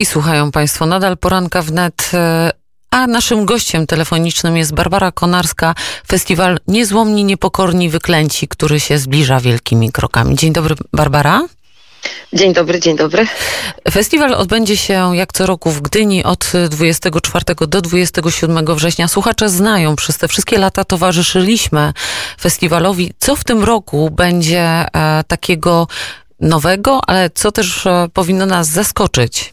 I słuchają Państwo nadal poranka wnet. e, A naszym gościem telefonicznym jest Barbara Konarska, festiwal Niezłomni, Niepokorni, Wyklęci, który się zbliża wielkimi krokami. Dzień dobry, Barbara. Dzień dobry, dzień dobry. Festiwal odbędzie się jak co roku w Gdyni od 24 do 27 września. Słuchacze znają, przez te wszystkie lata towarzyszyliśmy festiwalowi. Co w tym roku będzie e, takiego nowego, ale co też e, powinno nas zaskoczyć?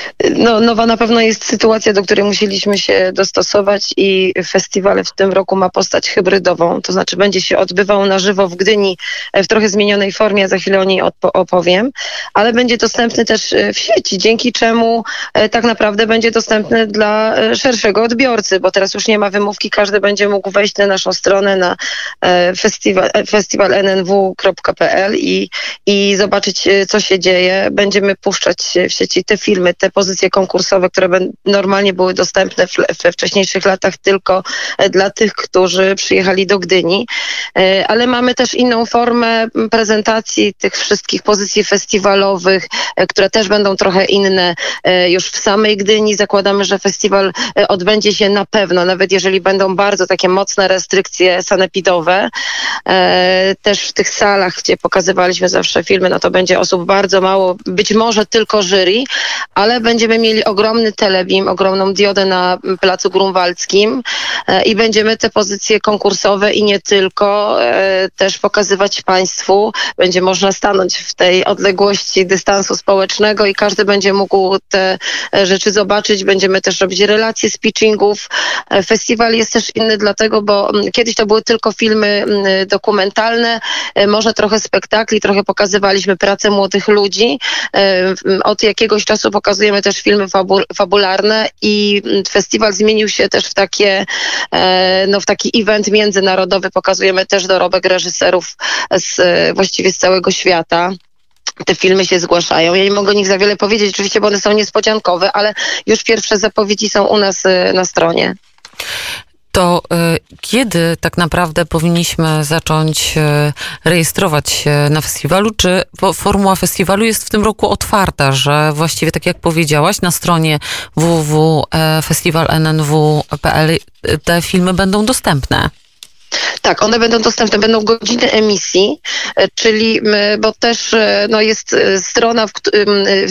No, nowa na pewno jest sytuacja, do której musieliśmy się dostosować i festiwal w tym roku ma postać hybrydową, to znaczy będzie się odbywał na żywo w Gdyni w trochę zmienionej formie, za chwilę o niej opowiem, ale będzie dostępny też w sieci, dzięki czemu tak naprawdę będzie dostępny dla szerszego odbiorcy, bo teraz już nie ma wymówki, każdy będzie mógł wejść na naszą stronę na festiwal, festiwalnnw.pl i, i zobaczyć, co się dzieje. Będziemy puszczać w sieci te filmy, te pozycje konkursowe, które normalnie były dostępne we wcześniejszych latach tylko dla tych, którzy przyjechali do Gdyni. Ale mamy też inną formę prezentacji tych wszystkich pozycji festiwalowych, które też będą trochę inne już w samej Gdyni. Zakładamy, że festiwal odbędzie się na pewno, nawet jeżeli będą bardzo takie mocne restrykcje sanepidowe. Też w tych salach, gdzie pokazywaliśmy zawsze filmy, no to będzie osób bardzo mało, być może tylko jury, ale będziemy mieli ogromny telebim, ogromną diodę na Placu Grunwaldzkim i będziemy te pozycje konkursowe i nie tylko też pokazywać Państwu. Będzie można stanąć w tej odległości dystansu społecznego i każdy będzie mógł te rzeczy zobaczyć. Będziemy też robić relacje z pitchingów. Festiwal jest też inny dlatego, bo kiedyś to były tylko filmy dokumentalne, może trochę spektakli, trochę pokazywaliśmy pracę młodych ludzi. Od jakiegoś czasu pokazujemy też filmy fabu fabularne i festiwal zmienił się też w takie, no w taki event międzynarodowy. Pokazujemy też dorobek reżyserów z, właściwie z całego świata te filmy się zgłaszają. Ja nie mogę o nich za wiele powiedzieć, oczywiście, bo one są niespodziankowe, ale już pierwsze zapowiedzi są u nas na stronie to y, kiedy tak naprawdę powinniśmy zacząć y, rejestrować się na festiwalu? Czy formuła festiwalu jest w tym roku otwarta, że właściwie tak jak powiedziałaś, na stronie www.festiwalnnw.pl te filmy będą dostępne? Tak, one będą dostępne, będą godziny emisji, czyli, bo też no, jest strona, w,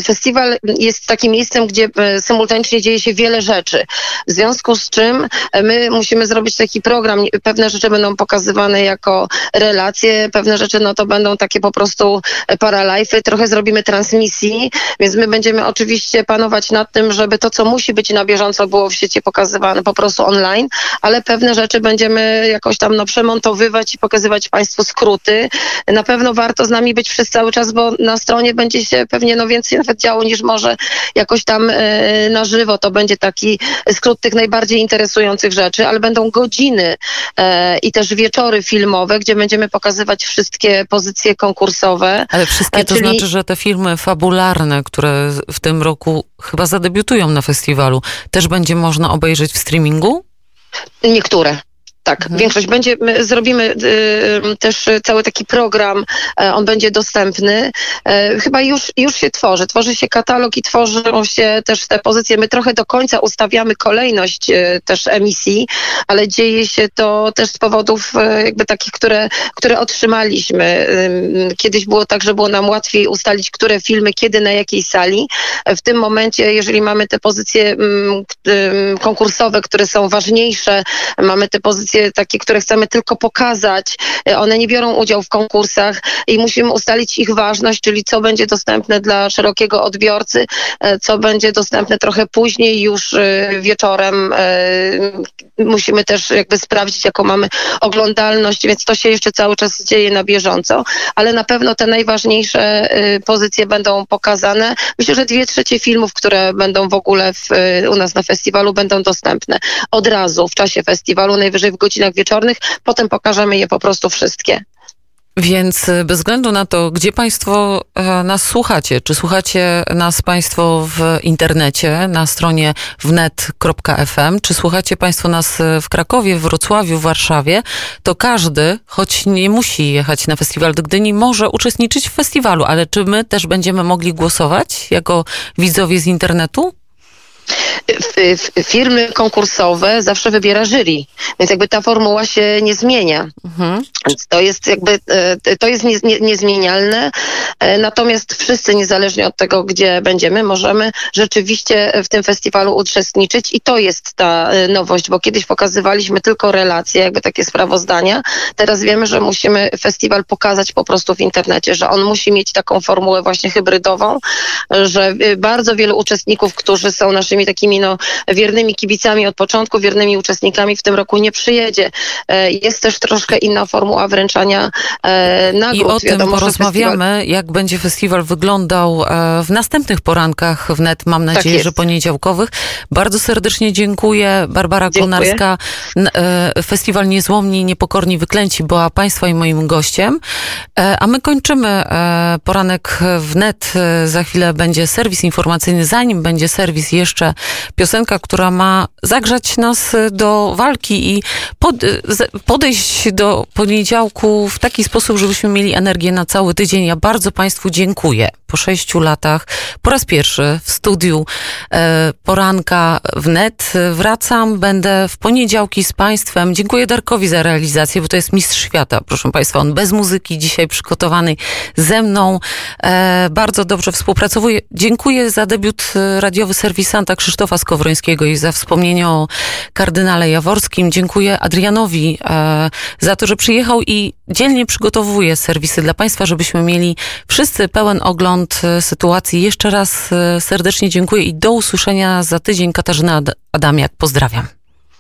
festiwal jest takim miejscem, gdzie symultanicznie dzieje się wiele rzeczy. W związku z czym my musimy zrobić taki program, pewne rzeczy będą pokazywane jako relacje, pewne rzeczy no to będą takie po prostu paralify, trochę zrobimy transmisji, więc my będziemy oczywiście panować nad tym, żeby to, co musi być na bieżąco było w sieci pokazywane po prostu online, ale pewne rzeczy będziemy jakoś tam no, przemontowywać i pokazywać Państwu skróty. Na pewno warto z nami być przez cały czas, bo na stronie będzie się pewnie no więcej nawet działo niż może jakoś tam e, na żywo. To będzie taki skrót tych najbardziej interesujących rzeczy, ale będą godziny e, i też wieczory filmowe, gdzie będziemy pokazywać wszystkie pozycje konkursowe. Ale wszystkie to Czyli... znaczy, że te filmy fabularne, które w tym roku chyba zadebiutują na festiwalu, też będzie można obejrzeć w streamingu? Niektóre. Tak, mhm. większość będzie, my zrobimy y, też cały taki program, y, on będzie dostępny. Y, chyba już, już się tworzy, tworzy się katalog i tworzą się też te pozycje. My trochę do końca ustawiamy kolejność e, też emisji, ale dzieje się to też z powodów jakby takich, które, które otrzymaliśmy. Kiedyś było tak, że było nam łatwiej ustalić, które filmy, kiedy, na jakiej sali. W tym momencie, jeżeli mamy te pozycje konkursowe, które są ważniejsze, mamy te pozycje takie, które chcemy tylko pokazać. E, one nie biorą udziału w konkursach i musimy ustalić ich ważność, czyli co będzie dostępne dla szerokiego odbiorcy, e, co będzie dostępne trochę później, już e, wieczorem. Musimy też jakby sprawdzić, jaką mamy oglądalność, więc to się jeszcze cały czas dzieje na bieżąco, ale na pewno te najważniejsze pozycje będą pokazane. Myślę, że dwie trzecie filmów, które będą w ogóle w, u nas na festiwalu, będą dostępne od razu w czasie festiwalu, najwyżej w godzinach wieczornych, potem pokażemy je po prostu wszystkie. Więc y, bez względu na to, gdzie Państwo e, nas słuchacie, czy słuchacie nas Państwo w internecie na stronie wnet.fm, czy słuchacie Państwo nas e, w Krakowie, w Wrocławiu, w Warszawie, to każdy, choć nie musi jechać na festiwal do Gdyni, może uczestniczyć w festiwalu. Ale czy my też będziemy mogli głosować jako widzowie z internetu? Firmy konkursowe zawsze wybiera jury, więc jakby ta formuła się nie zmienia. Mhm. Więc to jest jakby, e, to jest nie, nie, niezmienialne, e, natomiast wszyscy niezależnie od tego, gdzie będziemy, możemy rzeczywiście w tym festiwalu uczestniczyć i to jest ta e, nowość, bo kiedyś pokazywaliśmy tylko relacje, jakby takie sprawozdania, teraz wiemy, że musimy festiwal pokazać po prostu w internecie, że on musi mieć taką formułę właśnie hybrydową, że bardzo wielu uczestników, którzy są naszymi takimi no, wiernymi kibicami od początku, wiernymi uczestnikami w tym roku nie przyjedzie. E, jest też troszkę inna formuła wręczania e, nagród. I o Wiadomo, tym porozmawiamy, festiwal... jak będzie festiwal wyglądał e, w następnych porankach wnet, mam tak nadzieję, tak że poniedziałkowych. Bardzo serdecznie dziękuję. Barbara dziękuję. Konarska, Festiwal Niezłomni, Niepokorni, Wyklęci była Państwa i moim gościem. A my kończymy poranek wnet. Za chwilę będzie serwis informacyjny. Zanim będzie serwis, jeszcze piosenka, która ma zagrzać nas do walki i pod, podejść do poniedziałku w taki sposób, żebyśmy mieli energię na cały tydzień. Ja bardzo Państwu dziękuję. Po sześciu latach, po raz pierwszy w studiu e, poranka wnet wracam. Będę w poniedziałki z Państwem. Dziękuję Darkowi za realizację, bo to jest mistrz świata, proszę Państwa. On bez muzyki dzisiaj przygotowanej ze mną. E, bardzo dobrze współpracuje. Dziękuję za debiut e, radiowy serwisanta Krzysztofa Skowrońskiego i za wspomnienie o kardynale Jaworskim. Dziękuję Adrianowi e, za to, że przyjechał i dzielnie przygotowuje serwisy dla Państwa, żebyśmy mieli wszyscy pełen ogląd e, sytuacji. Jeszcze raz e, serdecznie dziękuję i do usłyszenia za tydzień. Katarzyna Adamiak, pozdrawiam.